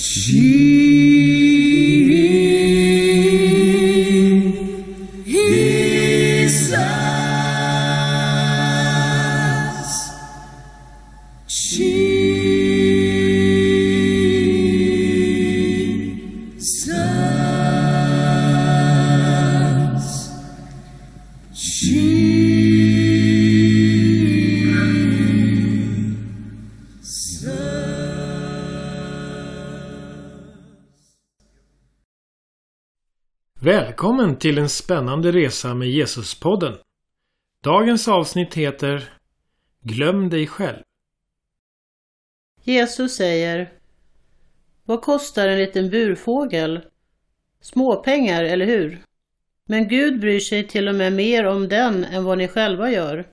Jesus. Välkommen till en spännande resa med Jesuspodden. Dagens avsnitt heter Glöm dig själv. Jesus säger Vad kostar en liten burfågel? Småpengar, eller hur? Men Gud bryr sig till och med mer om den än vad ni själva gör.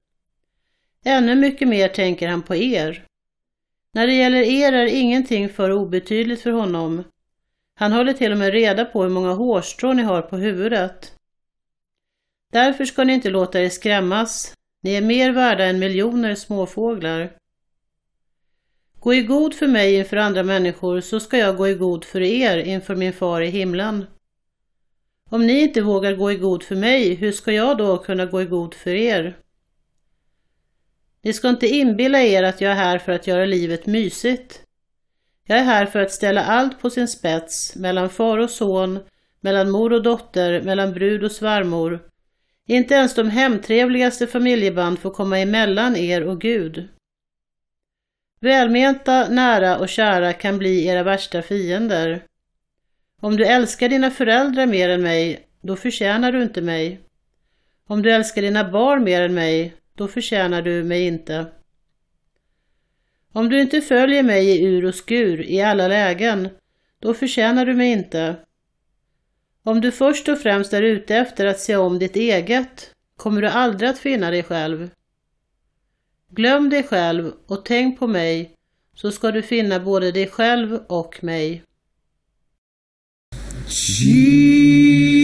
Ännu mycket mer tänker han på er. När det gäller er är ingenting för obetydligt för honom. Han håller till och med reda på hur många hårstrån ni har på huvudet. Därför ska ni inte låta er skrämmas. Ni är mer värda än miljoner småfåglar. Gå i god för mig inför andra människor så ska jag gå i god för er inför min far i himlen. Om ni inte vågar gå i god för mig, hur ska jag då kunna gå i god för er? Ni ska inte inbilla er att jag är här för att göra livet mysigt. Jag är här för att ställa allt på sin spets, mellan far och son, mellan mor och dotter, mellan brud och svärmor. Inte ens de hemtrevligaste familjeband får komma emellan er och Gud. Välmenta, nära och kära kan bli era värsta fiender. Om du älskar dina föräldrar mer än mig, då förtjänar du inte mig. Om du älskar dina barn mer än mig, då förtjänar du mig inte. Om du inte följer mig i ur och skur i alla lägen, då förtjänar du mig inte. Om du först och främst är ute efter att se om ditt eget, kommer du aldrig att finna dig själv. Glöm dig själv och tänk på mig, så ska du finna både dig själv och mig. Jesus.